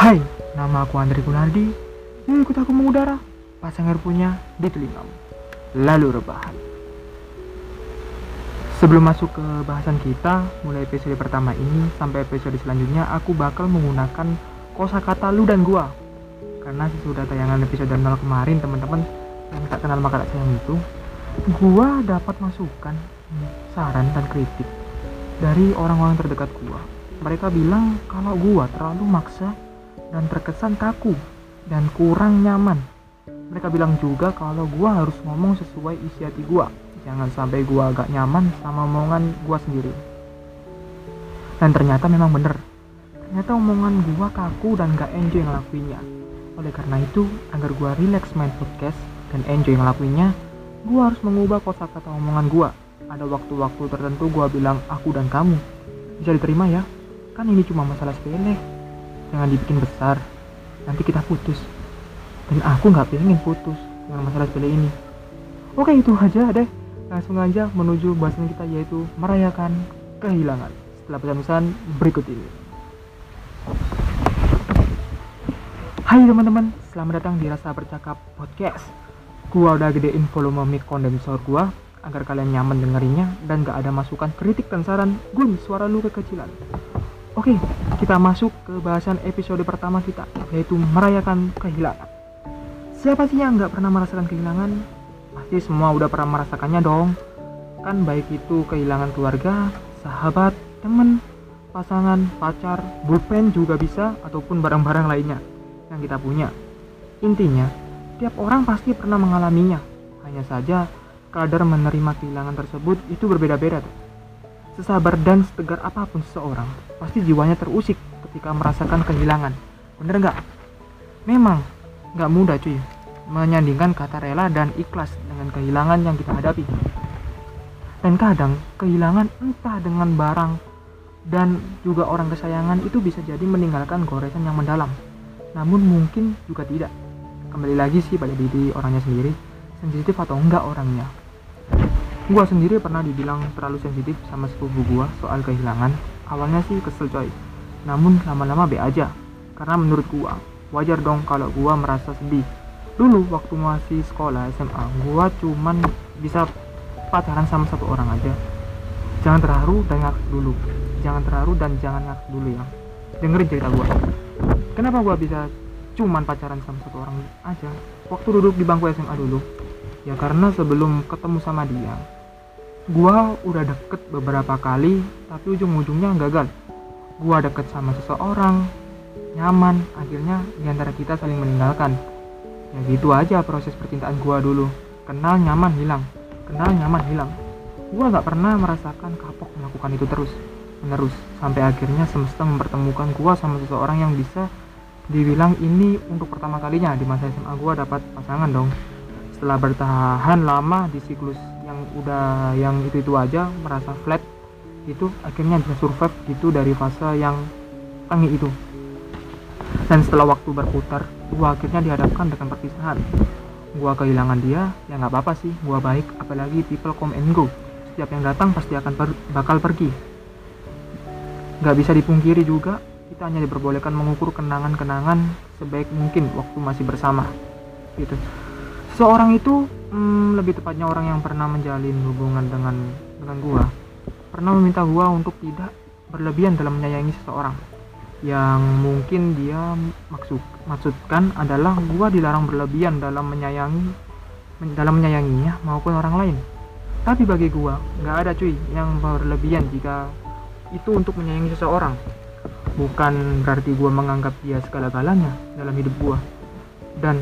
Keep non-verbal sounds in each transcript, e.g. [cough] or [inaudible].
Hai, nama aku Andri Gunardi. Ikut aku mengudara. Pasang punya di telingamu. Lalu rebahan. Sebelum masuk ke bahasan kita, mulai episode pertama ini sampai episode selanjutnya, aku bakal menggunakan kosakata lu dan gua. Karena sesudah tayangan episode 0 kemarin, teman-teman yang tak kenal maka tak sayang itu, gua dapat masukan, saran dan kritik dari orang-orang terdekat gua. Mereka bilang kalau gua terlalu maksa dan terkesan kaku dan kurang nyaman. Mereka bilang juga kalau gua harus ngomong sesuai isi hati gua. Jangan sampai gua agak nyaman sama omongan gua sendiri. Dan ternyata memang bener. Ternyata omongan gua kaku dan gak enjoy ngelakuinnya. Oleh karena itu, agar gua relax main podcast dan enjoy ngelakuinnya, gua harus mengubah kosakata omongan gua. Ada waktu-waktu tertentu gua bilang aku dan kamu. Bisa diterima ya? Kan ini cuma masalah sepele jangan dibikin besar nanti kita putus. Dan aku nggak pengen putus dengan masalah sepele ini. Oke itu aja deh langsung aja menuju bahasan kita yaitu merayakan kehilangan. Setelah pesan-pesan berikut ini. Hai teman-teman, selamat datang di Rasa Bercakap Podcast. Gua udah gedein volume mic kondensor gua agar kalian nyaman dengerinnya dan gak ada masukan kritik dan saran. Gun suara lu kekecilan Oke, kita masuk ke bahasan episode pertama kita, yaitu merayakan kehilangan. Siapa sih yang nggak pernah merasakan kehilangan? Pasti semua udah pernah merasakannya dong. Kan baik itu kehilangan keluarga, sahabat, temen, pasangan, pacar, bullpen juga bisa, ataupun barang-barang lainnya yang kita punya. Intinya, tiap orang pasti pernah mengalaminya. Hanya saja, kadar menerima kehilangan tersebut itu berbeda-beda tuh. Sesabar dan setegar apa pun seseorang, pasti jiwanya terusik ketika merasakan kehilangan. Bener nggak? Memang nggak mudah cuy menyandingkan kata rela dan ikhlas dengan kehilangan yang kita hadapi. Dan kadang kehilangan entah dengan barang dan juga orang kesayangan itu bisa jadi meninggalkan goresan yang mendalam. Namun mungkin juga tidak. Kembali lagi sih pada diri orangnya sendiri, sensitif atau enggak orangnya. Gua sendiri pernah dibilang terlalu sensitif sama sepupu gua soal kehilangan. Awalnya sih kesel coy. Namun lama-lama be aja. Karena menurut gua, wajar dong kalau gua merasa sedih. Dulu waktu masih sekolah SMA, gua cuman bisa pacaran sama satu orang aja. Jangan terharu dan ngak dulu. Jangan terharu dan jangan ngak dulu ya. Dengerin cerita gua. Kenapa gua bisa cuman pacaran sama satu orang aja? Waktu duduk di bangku SMA dulu, ya karena sebelum ketemu sama dia gua udah deket beberapa kali tapi ujung-ujungnya gagal. Gua deket sama seseorang nyaman akhirnya di antara kita saling meninggalkan. Ya gitu aja proses percintaan gua dulu. Kenal nyaman hilang kenal nyaman hilang. Gua gak pernah merasakan kapok melakukan itu terus menerus sampai akhirnya semesta mempertemukan gua sama seseorang yang bisa dibilang ini untuk pertama kalinya di masa SMA gua dapat pasangan dong. Setelah bertahan lama di siklus udah yang itu itu aja merasa flat itu akhirnya bisa survive gitu dari fase yang tangi itu. Dan setelah waktu berputar gua akhirnya dihadapkan dengan perpisahan. Gua kehilangan dia ya nggak apa-apa sih gua baik. Apalagi people come and go. Setiap yang datang pasti akan per bakal pergi. Nggak bisa dipungkiri juga kita hanya diperbolehkan mengukur kenangan-kenangan sebaik mungkin waktu masih bersama gitu seorang itu hmm, lebih tepatnya orang yang pernah menjalin hubungan dengan dengan gua. Pernah meminta gua untuk tidak berlebihan dalam menyayangi seseorang. Yang mungkin dia maksud maksudkan adalah gua dilarang berlebihan dalam menyayangi dalam menyayanginya maupun orang lain. Tapi bagi gua nggak ada cuy yang berlebihan jika itu untuk menyayangi seseorang. Bukan berarti gua menganggap dia segala-galanya dalam hidup gua. Dan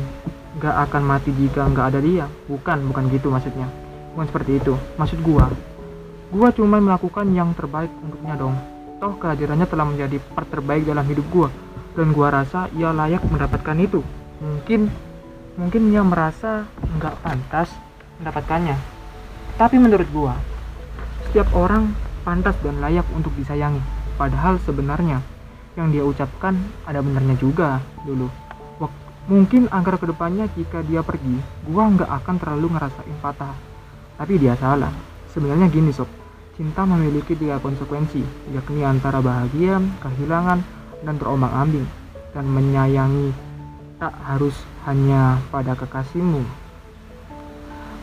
gak akan mati jika nggak ada dia. Bukan bukan gitu maksudnya. Bukan seperti itu. Maksud gua gua cuma melakukan yang terbaik untuknya dong. Toh kehadirannya telah menjadi part terbaik dalam hidup gua. Dan gua rasa ia layak mendapatkan itu. Mungkin mungkin ia merasa nggak pantas mendapatkannya. Tapi menurut gua setiap orang pantas dan layak untuk disayangi. Padahal sebenarnya yang dia ucapkan ada benarnya juga dulu Mungkin agar ke depannya jika dia pergi, gua nggak akan terlalu ngerasain patah. Tapi dia salah. Sebenarnya gini sob, cinta memiliki tiga konsekuensi, yakni antara bahagia, kehilangan, dan terombang ambing. dan menyayangi tak harus hanya pada kekasihmu.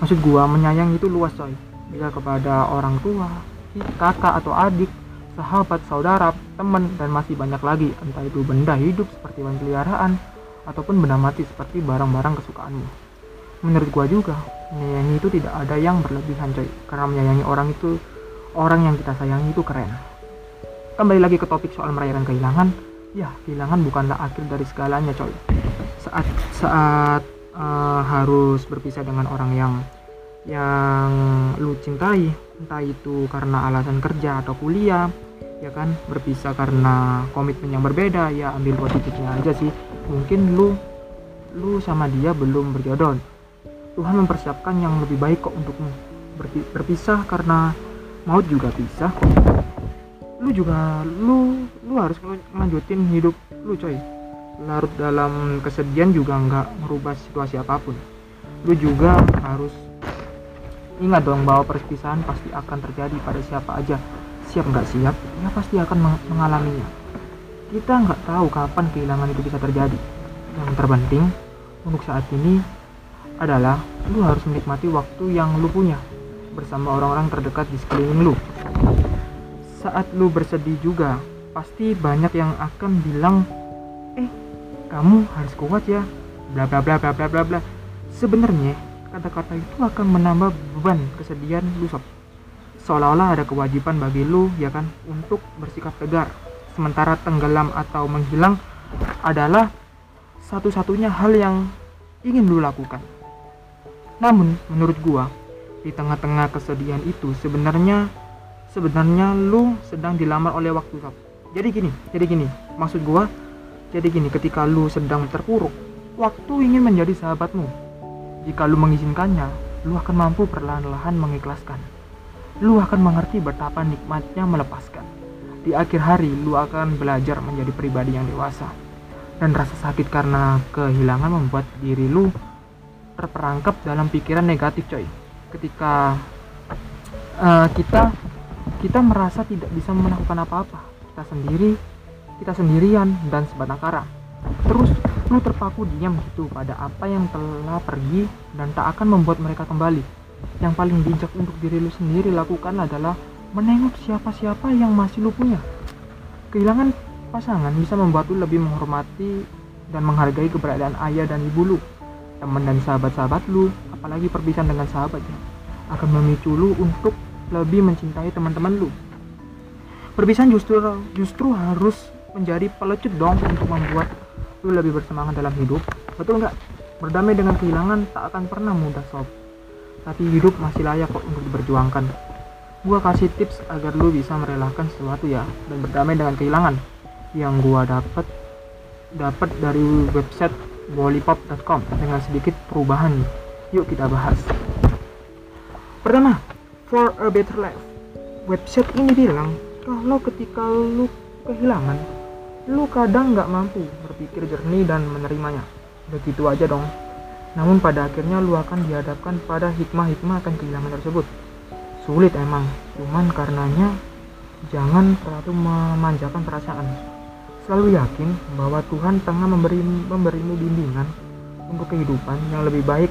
Maksud gua menyayangi itu luas coy. Bisa kepada orang tua, kakak atau adik, sahabat, saudara, teman, dan masih banyak lagi. Entah itu benda hidup seperti hewan peliharaan, ataupun benda mati seperti barang-barang kesukaanmu. Menurut gua juga, menyayangi itu tidak ada yang berlebihan coy. Karena menyayangi orang itu, orang yang kita sayangi itu keren. Kembali lagi ke topik soal merayakan kehilangan. Ya, kehilangan bukanlah akhir dari segalanya coy. Saat saat uh, harus berpisah dengan orang yang yang lu cintai entah itu karena alasan kerja atau kuliah ya kan berpisah karena komitmen yang berbeda ya ambil positifnya aja sih mungkin lu lu sama dia belum berjodoh. Tuhan mempersiapkan yang lebih baik kok untukmu. Berpisah karena maut juga pisah lu juga lu lu harus lanjutin hidup lu coy. Larut dalam kesedihan juga nggak merubah situasi apa pun. Lu juga harus Ingat dong bahwa perpisahan pasti akan terjadi pada siapa aja. Siap nggak siap, ya pasti akan mengalaminya. Kita nggak tahu kapan kehilangan itu bisa terjadi. Yang terpenting untuk saat ini adalah lu harus menikmati waktu yang lu punya bersama orang-orang terdekat di sekeliling lu. Saat lu bersedih juga, pasti banyak yang akan bilang, eh kamu harus kuat ya, bla bla bla bla bla bla bla. Sebenarnya kata-kata itu akan menambah beban kesedihan lu sob seolah-olah ada kewajiban bagi lu ya kan untuk bersikap tegar sementara tenggelam atau menghilang adalah satu-satunya hal yang ingin lu lakukan namun menurut gua di tengah-tengah kesedihan itu sebenarnya sebenarnya lu sedang dilamar oleh waktu jadi gini jadi gini maksud gua jadi gini ketika lu sedang terpuruk waktu ingin menjadi sahabatmu jika lu mengizinkannya, lu akan mampu perlahan-lahan mengikhlaskan. Lu akan mengerti betapa nikmatnya melepaskan. Di akhir hari, lu akan belajar menjadi pribadi yang dewasa. Dan rasa sakit karena kehilangan membuat diri lu terperangkap dalam pikiran negatif coy. Ketika uh, kita kita merasa tidak bisa melakukan apa-apa, kita sendiri, kita sendirian dan sebatang kara. Terus lu terpaku diam gitu pada apa yang telah pergi dan tak akan membuat mereka kembali. Yang paling bijak untuk diri lu sendiri lakukan adalah menengok siapa-siapa yang masih lu punya. Kehilangan pasangan bisa membuat lu lebih menghormati dan menghargai keberadaan ayah dan ibu lu, teman dan sahabat-sahabat lu, apalagi perpisahan dengan sahabatnya, akan memicu lu untuk lebih mencintai teman-teman lu. Perpisahan justru justru harus menjadi pelecut dong untuk membuat lu lebih bersemangat dalam hidup betul nggak berdamai dengan kehilangan tak akan pernah mudah sob tapi hidup masih layak kok untuk diperjuangkan gua kasih tips agar lu bisa merelakan sesuatu ya dan berdamai dengan kehilangan yang gua dapat dapat dari website bolipop.com dengan sedikit perubahan yuk kita bahas pertama for a better life website ini bilang kalau ketika lu kehilangan lu kadang nggak mampu berpikir jernih dan menerimanya. Begitu aja dong. Namun pada akhirnya lu akan dihadapkan pada hikmah-hikmah akan kehilangan tersebut. Sulit emang, cuman karenanya jangan terlalu memanjakan perasaan. Selalu yakin bahwa Tuhan tengah memberi memberimu bimbingan untuk kehidupan yang lebih baik.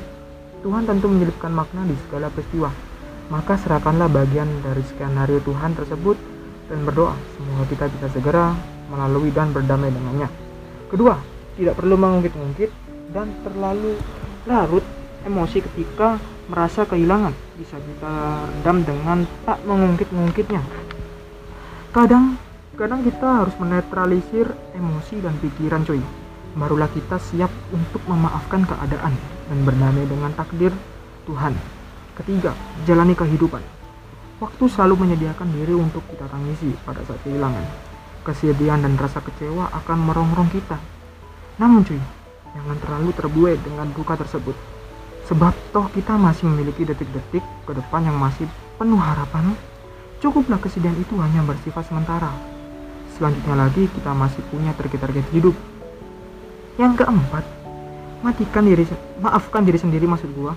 Tuhan tentu menyelipkan makna di segala peristiwa. Maka serahkanlah bagian dari skenario Tuhan tersebut dan berdoa semoga kita bisa segera melalui dan berdamai dengannya. Kedua, tidak perlu mengungkit-ungkit dan terlalu larut emosi ketika merasa kehilangan. Bisa kita redam dengan tak mengungkit-ungkitnya. Kadang, kadang kita harus menetralisir emosi dan pikiran coy. Barulah kita siap untuk memaafkan keadaan dan berdamai dengan takdir Tuhan. Ketiga, jalani kehidupan. Waktu selalu menyediakan diri untuk kita tangisi pada saat kehilangan kesedihan dan rasa kecewa akan merongrong kita. Namun cuy, jangan terlalu terbuai dengan duka tersebut. Sebab toh kita masih memiliki detik-detik ke depan yang masih penuh harapan. Cukuplah kesedihan itu hanya bersifat sementara. Selanjutnya lagi kita masih punya target-target hidup. Yang keempat, matikan diri maafkan diri sendiri maksud gua.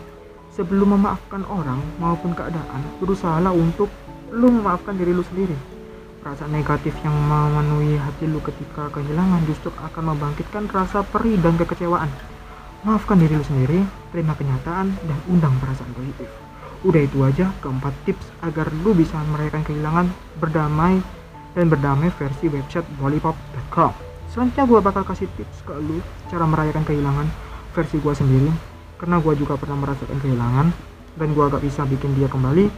Sebelum memaafkan orang maupun keadaan, berusahalah untuk lu memaafkan diri lu sendiri Perasaan negatif yang memenuhi hati lu ketika kehilangan justru akan membangkitkan rasa perih dan kekecewaan. Maafkan diri lu sendiri, terima kenyataan, dan undang perasaan positif. Udah itu aja keempat tips agar lu bisa merayakan kehilangan berdamai dan berdamai versi website lollipop.com. Selanjutnya gue bakal kasih tips ke lu cara merayakan kehilangan versi gue sendiri karena gue juga pernah merasakan kehilangan dan gue gak bisa bikin dia kembali.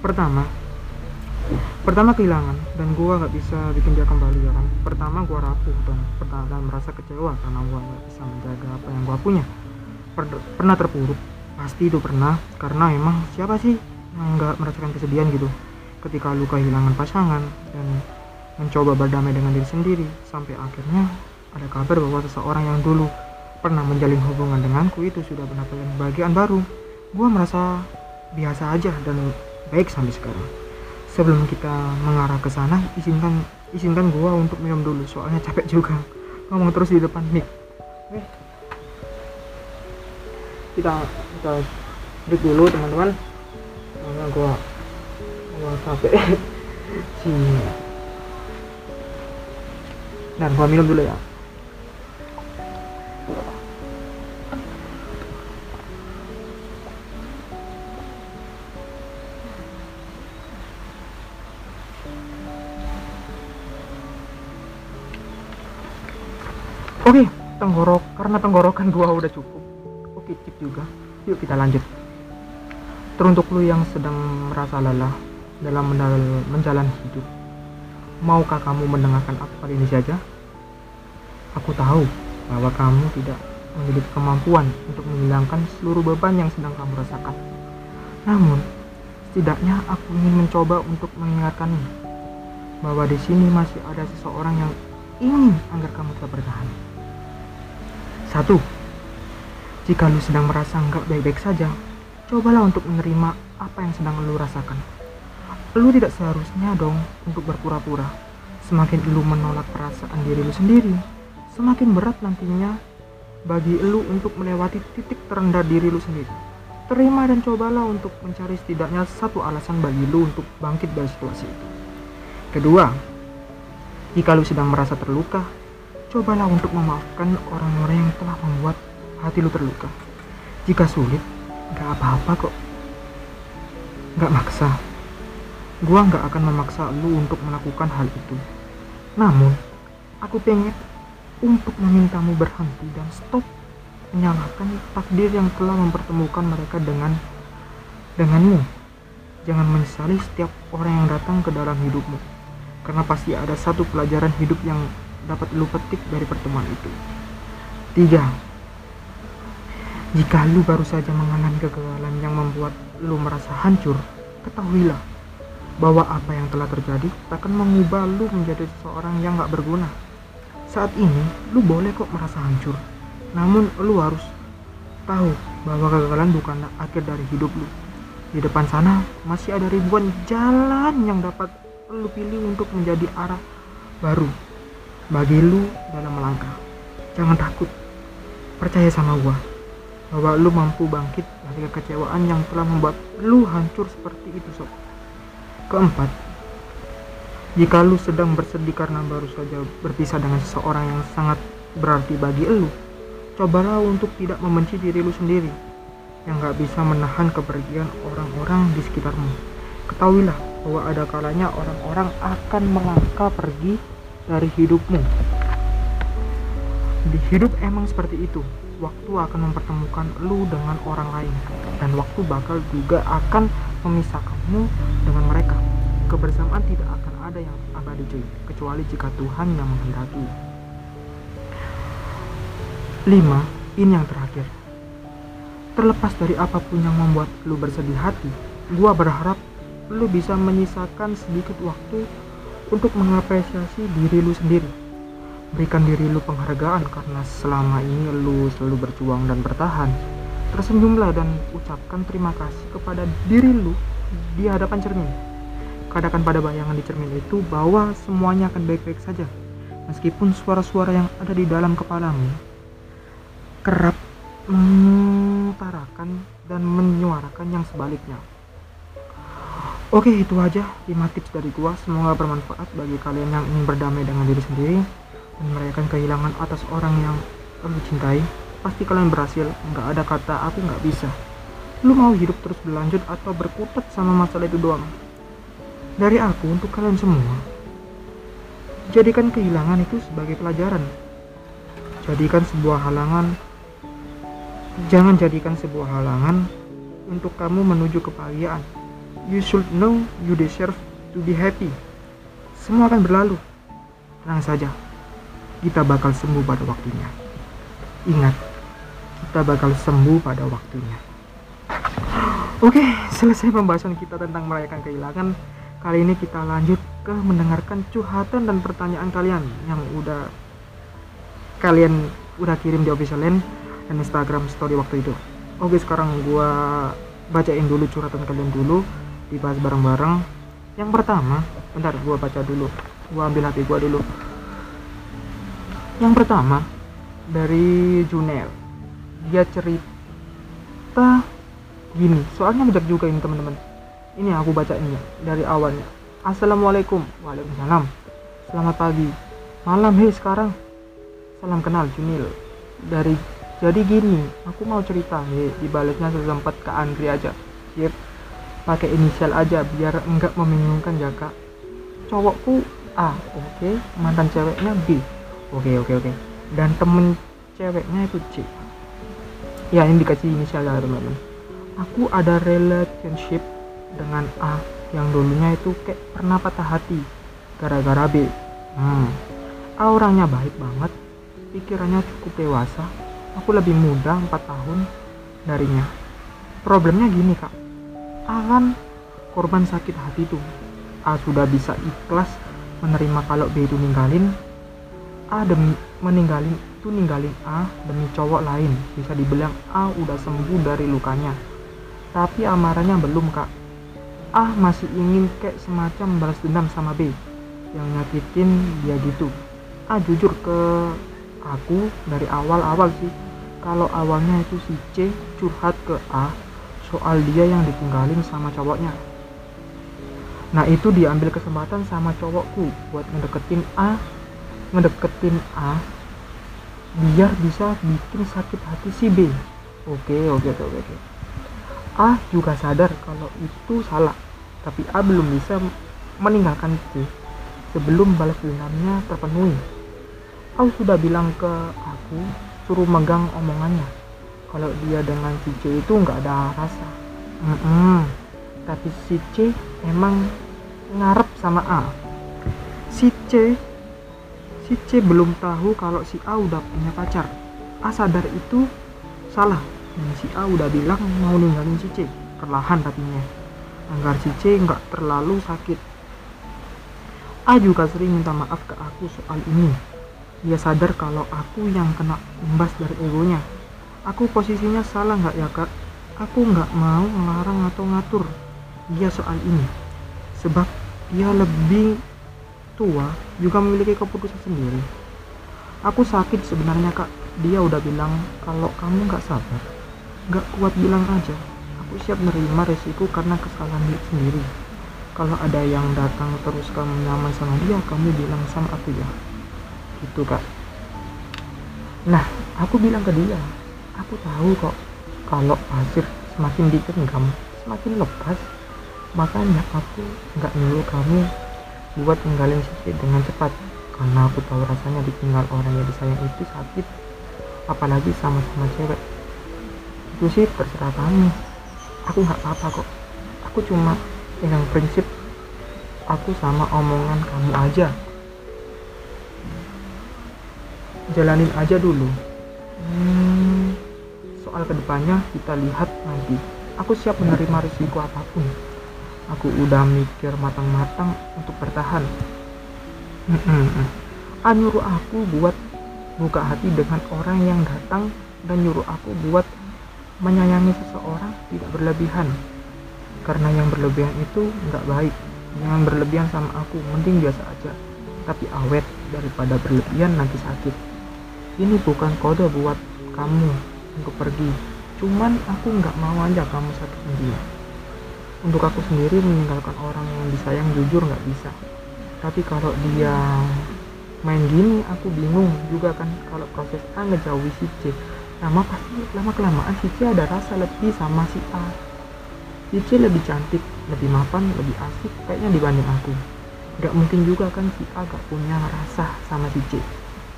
Pertama, pertama kehilangan dan gue gak bisa bikin dia kembali ya kan pertama gue rapuh dan pernah dan merasa kecewa karena gue gak bisa menjaga apa yang gue punya. Per pernah terpuruk pasti itu pernah karena emang siapa sih yang gak merasakan kesedihan gitu? Ketika lu kehilangan pasangan dan mencoba berdamai dengan diri sendiri sampai akhirnya ada kabar bahwa seseorang yang dulu pernah menjalin hubungan denganku itu sudah mendapatkan bagian baru. Gue merasa biasa aja dan baik sampai sekarang. Sebelum kita mengarah ke sana izinkan izinkan gua untuk minum dulu soalnya capek juga. Ngomong terus di depan mic. Oke kita kita break dulu teman-teman. Karena gua gua capek. [laughs] Sih dan gua minum dulu ya Oke, tenggorok karena tenggorokan gua udah cukup. Oke, cip juga. Yuk kita lanjut. Teruntuk lu yang sedang merasa lelah dalam menjalani hidup, maukah kamu mendengarkan aku kali ini saja? Aku tahu bahwa kamu tidak memiliki kemampuan untuk menghilangkan seluruh beban yang sedang kamu rasakan. Namun, setidaknya aku ingin mencoba untuk mengingatkanmu bahwa di sini masih ada seseorang yang ingin agar kamu tetap bertahan. Satu, jika lu sedang merasa nggak baik-baik saja, cobalah untuk menerima apa yang sedang lu rasakan. Lu tidak seharusnya dong untuk berpura-pura. Semakin lu menolak perasaan diri lu sendiri, semakin berat nantinya bagi lu untuk melewati titik terendah diri lu sendiri. Terima dan cobalah untuk mencari setidaknya satu alasan bagi lu untuk bangkit dari situasi itu. Kedua, jika lu sedang merasa terluka, Cobalah untuk memaafkan orang-orang yang telah membuat hati lu terluka. Jika sulit, gak apa-apa kok. Gak maksa. Gua gak akan memaksa lu untuk melakukan hal itu. Namun, aku pengen untuk memintamu berhenti dan stop menyalahkan takdir yang telah mempertemukan mereka dengan denganmu. Jangan menyesali setiap orang yang datang ke dalam hidupmu. Karena pasti ada satu pelajaran hidup yang dapat lu petik dari pertemuan itu. Tiga, jika lu baru saja mengalami kegagalan yang membuat lu merasa hancur, ketahuilah bahwa apa yang telah terjadi akan mengubah lu menjadi seseorang yang gak berguna. Saat ini, lu boleh kok merasa hancur. Namun, lu harus tahu bahwa kegagalan bukanlah akhir dari hidup lu. Di depan sana masih ada ribuan jalan yang dapat lu pilih untuk menjadi arah baru bagi lu dalam melangkah. Jangan takut. Percaya sama gua bahwa lu mampu bangkit dari kekecewaan yang telah membuat lu hancur seperti itu sob. Keempat, jika lu sedang bersedih karena baru saja berpisah dengan seseorang yang sangat berarti bagi lu, cobalah untuk tidak membenci diri lu sendiri yang gak bisa menahan kepergian orang-orang di sekitarmu. Ketahuilah bahwa ada kalanya orang-orang akan melangkah pergi dari hidupmu. Di hidup emang seperti itu. Waktu akan mempertemukan lu dengan orang lain dan waktu bakal juga akan memisahkanmu dengan mereka. Kebersamaan tidak akan ada yang abadi cuy, kecuali jika Tuhan yang menghendaki. 5. Ini yang terakhir. Terlepas dari apa pun yang membuat lu bersedih hati, gua berharap lu bisa menyisakan sedikit waktu untuk mengapresiasi diri lu sendiri. Berikan diri lu penghargaan karena selama ini lu selalu berjuang dan bertahan. Tersenyumlah dan ucapkan terima kasih kepada diri lu di hadapan cermin. Katakan pada bayangan di cermin itu bahwa semuanya akan baik-baik saja. Meskipun suara-suara yang ada di dalam kepalamu kerap mengutarakan dan menyuarakan yang sebaliknya. Oke itu aja. 5 tips dari gua. Semoga bermanfaat bagi kalian yang ingin berdamai dengan diri sendiri dan merayakan kehilangan atas orang yang kamu cintai. Pasti kalian berhasil. Nggak ada kata aku nggak bisa. Lu mau hidup terus berlanjut atau berkutat sama masalah itu doang? Dari aku untuk kalian semua jadikan kehilangan itu sebagai pelajaran. Jadikan sebuah halangan. Jangan jadikan sebuah halangan untuk kamu menuju kebahagiaan You should know you deserve to be happy. Semua akan berlalu. Tenang saja. Kita bakal sembuh pada waktunya. Ingat, kita bakal sembuh pada waktunya. Oke, selesai pembahasan kita tentang merayakan kehilangan. Kali ini kita lanjut ke mendengarkan curhatan dan pertanyaan kalian yang udah kalian udah kirim di official line dan Instagram story waktu itu. Oke, sekarang gua bacain dulu curhatan kalian dulu dibahas bareng-bareng. Yang pertama bentar gua baca dulu. Gua ambil hati gua dulu. Yang pertama dari Junel. Dia cerita gini. Soalnya bijak juga ini teman-teman. Ini aku baca ini dari awalnya. Assalamualaikum. Waalaikumsalam. Selamat pagi. Malam hei sekarang. Salam kenal Junil Dari Jadi gini Aku mau cerita hei Dibalasnya sesempat ke Andri aja. Yep pakai inisial aja biar enggak membingungkan ya kak cowokku A oke. Okay. mantan ceweknya B. Oke okay, oke okay, oke. Okay. dan temen ceweknya itu C. Ya ini dikasih inisial ya teman-teman. Aku ada relationship dengan A yang dulunya itu kayak pernah patah hati gara-gara B. Hmm. A orangnya baik banget pikirannya cukup dewasa. Aku lebih muda 4 tahun darinya. Problemnya gini kak Alan korban sakit hati tuh. A sudah bisa ikhlas menerima kalau B itu ninggalin. A demi meninggalin itu ninggalin A demi cowok lain. Bisa dibilang A udah sembuh dari lukanya. Tapi amarahnya belum kak. A masih ingin kayak semacam balas dendam sama B yang nyakitin dia gitu. A jujur ke aku dari awal-awal sih kalau awalnya itu si C curhat ke A soal dia yang ditinggalin sama cowoknya. Nah itu diambil kesempatan sama cowokku buat ngedeketin A, ngedeketin A, biar bisa bikin sakit hati si B. Oke oke oke oke. A juga sadar kalau itu salah, tapi A belum bisa meninggalkan C sebelum balas dendamnya terpenuhi. A sudah bilang ke aku suruh megang omongannya kalau dia dengan si C itu nggak ada rasa. Mm -mm. tapi si C emang ngarep sama A. Si C si C belum tahu kalau si A udah punya pacar. A sadar itu salah. Dan si A udah bilang mau ninggalin si C. Perlahan tapinya agar si C nggak terlalu sakit. A juga sering minta maaf ke aku soal ini. Dia sadar kalau aku yang kena imbas dari egonya Aku posisinya salah nggak ya kak? Aku nggak mau melarang atau ngatur dia soal ini. Sebab dia lebih tua juga memiliki keputusan sendiri. Aku sakit sebenarnya kak. Dia udah bilang kalau kamu nggak sabar, nggak kuat bilang aja. Aku siap menerima resiko karena kesalahan dia sendiri. Kalau ada yang datang terus kamu nyaman sama dia, kamu bilang sama aku ya. Gitu kak. Nah, aku bilang ke dia, aku tahu kok kalau pasir semakin digenggam semakin lepas makanya aku nggak nyuruh kamu buat ninggalin Siti dengan cepat. Karena aku tahu rasanya ditinggal orang yang disayang itu sakit. Apalagi sama-sama cewek. Itu sih terserah kamu. Aku nggak apa-apa kok. Aku cuma pegang prinsip aku sama omongan kamu aja. Jalanin aja dulu. Hmm, soal ke depannya kita lihat nanti aku siap menerima risiko apa pun. Aku udah mikir matang-matang untuk bertahan. Ah nyuruh aku buat buka hati dengan orang yang datang dan nyuruh aku buat menyayangi seseorang tidak berlebihan. Karena yang berlebihan itu nggak baik. Jangan berlebihan sama aku mending biasa aja. Tapi awet daripada berlebihan nanti sakit. Ini bukan kode buat kamu untuk pergi. Cuman aku nggak mau aja kamu sakit sendiri untuk aku sendiri meninggalkan orang yang disayang jujur nggak bisa. Tapi kalau dia main gini aku bingung juga kan. Kalau proses A ngejauhi si C lama pasti lama kelamaan si C ada rasa lebih sama si A. Si C lebih cantik lebih mapan lebih asik kayaknya dibanding aku. Nggak mungkin juga kan si A gak punya rasa sama si C.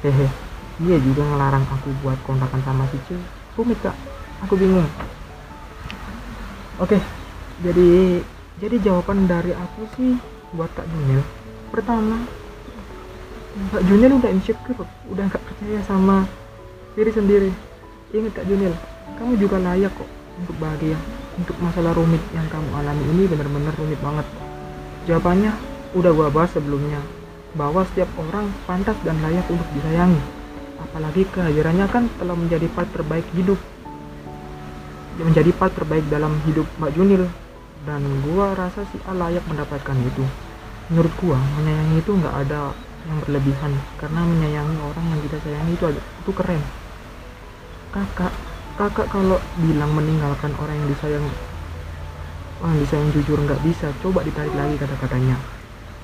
Hehe dia juga ngelarang aku buat kontakan sama si C rumit kak. Aku bingung. Oke jadi jadi jawaban dari aku sih buat Kak Junil pertama Kak Junil udah insecure udah gak percaya sama diri sendiri. Ingat Kak Junil kamu juga layak kok untuk bahagia untuk masalah rumit yang kamu alami ini benar-benar rumit banget. Jawabannya udah gua bahas sebelumnya bahwa setiap orang pantas dan layak untuk disayangi apalagi kehadirannya kan telah menjadi part terbaik hidup. Menjadi part terbaik dalam hidup Mbak Junil. Dan gua rasa si A layak mendapatkan itu. Menurut gua menyayangi itu nggak ada yang berlebihan. Karena menyayangi orang yang kita sayangi itu itu keren. Kakak kakak kalau bilang meninggalkan orang yang disayang orang yang disayang jujur nggak bisa coba ditarik lagi kata-katanya.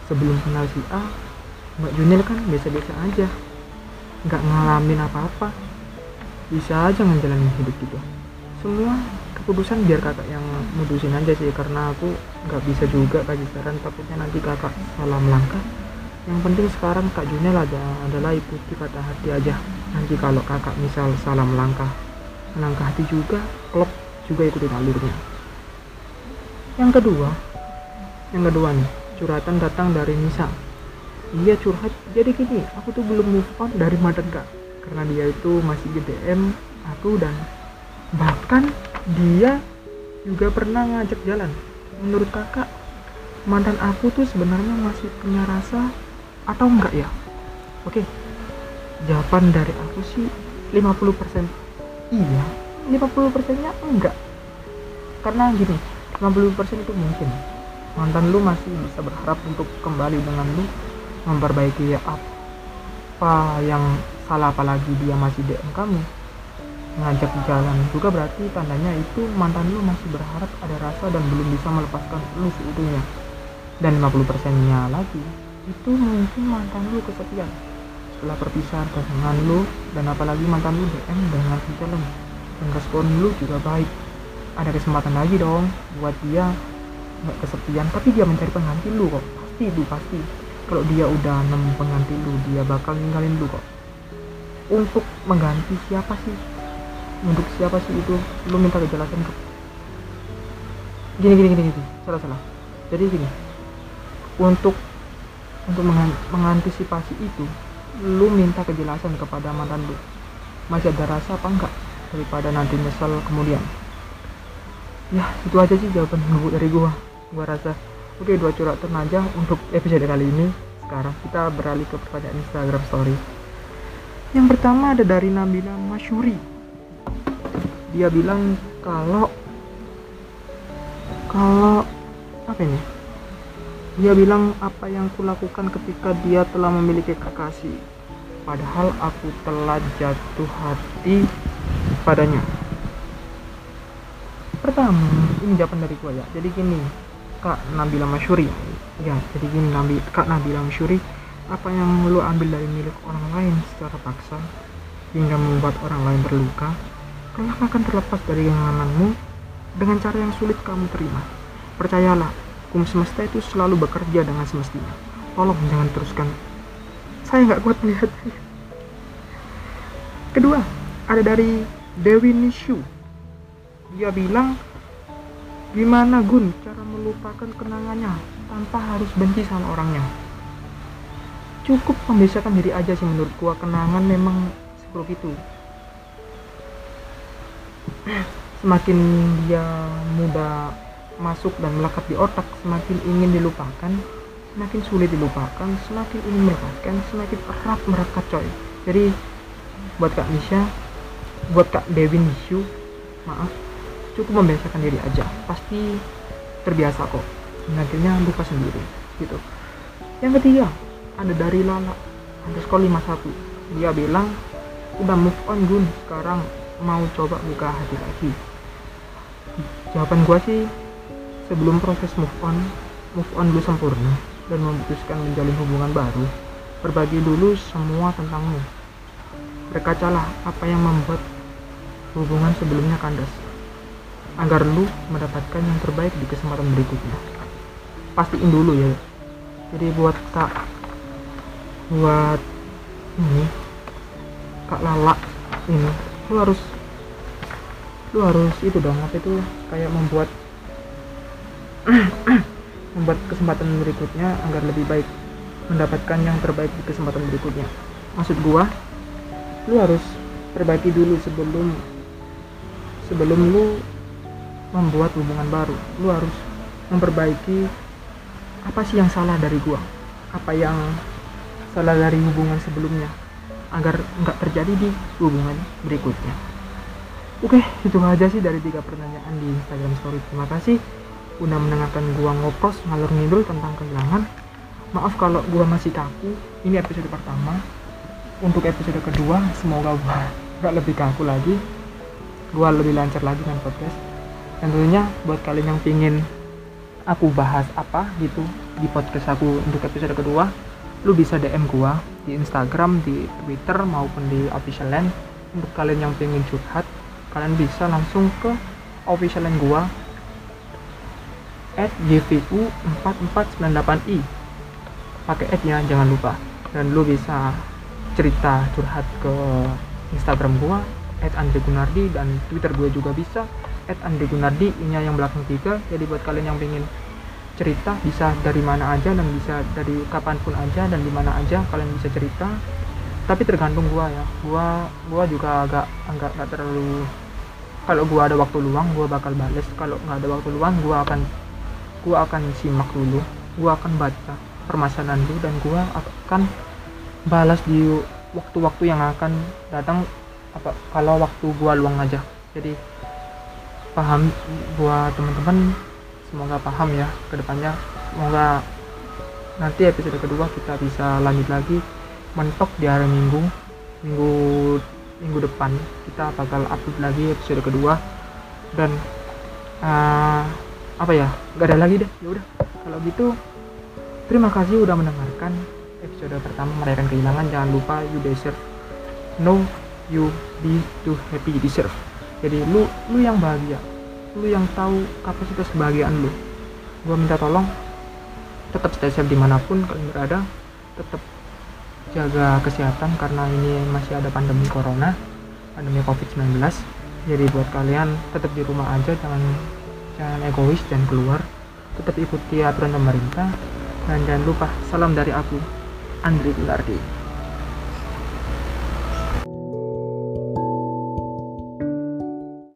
Sebelum kenal si A Mbak Junil kan biasa-biasa aja nggak ngalamin apa-apa. Bisa aja ngejalanin hidup gitu. Semua keputusan biar kakak yang mudusin aja sih karena aku nggak bisa juga kasih saran takutnya nanti kakak salah melangkah. Yang penting sekarang kak Junel ada adalah ikuti kata hati aja. Nanti kalau kakak misal salah melangkah melangkah hati juga klub juga ikuti alurnya. Yang kedua yang kedua nih curhatan datang dari Nisa dia curhat. Jadi gini aku tuh belum move on dari mantan kak. Karena dia itu masih GDM aku dan bahkan dia juga pernah ngajak jalan. Menurut kakak mantan aku tuh sebenarnya masih punya rasa atau enggak ya? Oke jawaban dari aku sih 50% iya 50% nya enggak. Karena gini 50% itu mungkin. Mantan lu masih bisa berharap untuk kembali dengan lu memperbaiki apa yang salah apalagi dia masih DM kamu ngajak jalan juga berarti tandanya itu mantan lu masih berharap ada rasa dan belum bisa melepaskan lu seutuhnya. Dan 50 persennya lagi itu mungkin mantan lu kesepian. Setelah perpisahan dengan lu dan apalagi mantan lu DM dengan jalan dan respon lu juga baik. Ada kesempatan lagi dong buat dia nggak kesepian tapi dia mencari pengganti lu kok. Pasti itu pasti kalau dia udah nemu pengganti lu dia bakal ninggalin lu kok. Untuk mengganti siapa sih? Untuk siapa sih itu? Lu minta kejelasan ke gini gini gini gini. Salah salah. Jadi gini. Untuk untuk mengantisipasi itu lu minta kejelasan kepada mantan lu. Masih ada rasa apa enggak daripada nanti nyesel kemudian? Ya itu aja sih jawaban gue dari gua. Gua rasa oke dua curhatan aja untuk episode kali ini. Sekarang kita beralih ke pertanyaan Instagram story. Yang pertama ada dari Nabila Masyuri. Dia bilang kalau kalau apa ini? Dia bilang apa yang kulakukan ketika dia telah memiliki kekasih padahal aku telah jatuh hati padanya? Pertama ini jawaban dari gua ya. Jadi gini kak Nabila Masyuri ya jadi gini Nabi kak Nabila Masyuri apa yang lu ambil dari milik orang lain secara paksa hingga membuat orang lain terluka kelak akan terlepas dari genggamanmu dengan cara yang sulit kamu terima. Percayalah, hukum semesta itu selalu bekerja dengan semestinya. Tolong jangan teruskan. Saya nggak kuat melihatnya. Kedua, ada dari Dewi Nishu. Dia bilang, gimana Gun? Cara melupakan kenangannya tanpa harus benci sama orangnya? Cukup membiasakan diri aja sih menurut gua. Kenangan memang seperti itu. [clears throat] Semakin dia mudah masuk dan melekat di otak semakin ingin dilupakan semakin sulit dilupakan semakin ingin melepaskan semakin erat merekat coy. Jadi buat kak Nisha buat kak Dewi Nishu maaf cukup membiasakan diri aja. Pasti terbiasa kok. Dan akhirnya lupa sendiri gitu. Yang ketiga ada dari Lala underscore 51 dia bilang udah move on Gun. Sekarang mau coba buka hati lagi. Jawaban gue sih sebelum proses move on move on lu sempurna dan memutuskan menjalin hubungan baru berbagi dulu semua tentangmu. Berkacalah apa yang membuat hubungan sebelumnya kandas agar lu mendapatkan yang terbaik di kesempatan berikutnya. Pastiin dulu ya. Jadi buat kak buat ini kak lala ini lu harus lu harus itu dong apa itu kayak membuat [clears throat] membuat kesempatan berikutnya agar lebih baik mendapatkan yang terbaik di kesempatan berikutnya. Maksud gua lu harus perbaiki dulu sebelum sebelum lu membuat hubungan baru. Lu harus memperbaiki apa sih yang salah dari gua? Apa yang salah dari hubungan sebelumnya? Agar nggak terjadi di hubungan berikutnya. Oke itu aja sih dari tiga pertanyaan di Instagram Story. Terima kasih. Udah mendengarkan gua ngopros ngalur ngidul tentang kehilangan. Maaf kalau gua masih kaku. Ini episode pertama. Untuk episode kedua semoga gua [laughs] gak lebih kaku lagi. Gua lebih lancar lagi dengan podcast tentunya buat kalian yang pingin aku bahas apa gitu di podcast aku untuk episode kedua lu bisa DM gua di Instagram, di Twitter maupun di official land. Untuk kalian yang pengen curhat kalian bisa langsung ke official land gua at gvu 4498i pakai ad ya jangan lupa. Dan lu bisa cerita curhat ke Instagram gua at Andre Gunardi dan Twitter gue juga bisa at Andre Gunardi ini yang belakang tiga. Jadi buat kalian yang pengen cerita bisa dari mana aja dan bisa dari kapan pun aja dan di mana aja kalian bisa cerita. Tapi tergantung gua ya. Gua gua juga agak enggak enggak terlalu kalau gua ada waktu luang gua bakal bales. Kalau nggak ada waktu luang gua akan gua akan simak dulu. Gua akan baca permasalahan dulu dan gua akan balas di waktu-waktu yang akan datang apa kalau waktu gua luang aja. Jadi paham buat teman-teman semoga paham ya ke depannya semoga nanti episode kedua kita bisa lanjut lagi. Mentok di hari minggu minggu minggu depan kita bakal upload lagi episode kedua. Dan uh, apa ya nggak ada lagi deh ya udah. Kalau gitu terima kasih udah mendengarkan episode pertama merayakan kehilangan. Jangan lupa you deserve no you be too happy deserve jadi lu lu yang bahagia. Lu yang tahu kapasitas kebahagiaan lu. Gua minta tolong tetap stay safe di mana pun kalian berada. Tetap jaga kesehatan karena ini masih ada pandemi corona pandemi covid-19 jadi buat kalian tetap di rumah aja jangan jangan egois dan keluar. Tetap ikuti aturan pemerintah. Dan jangan lupa salam dari aku Andri Gulardi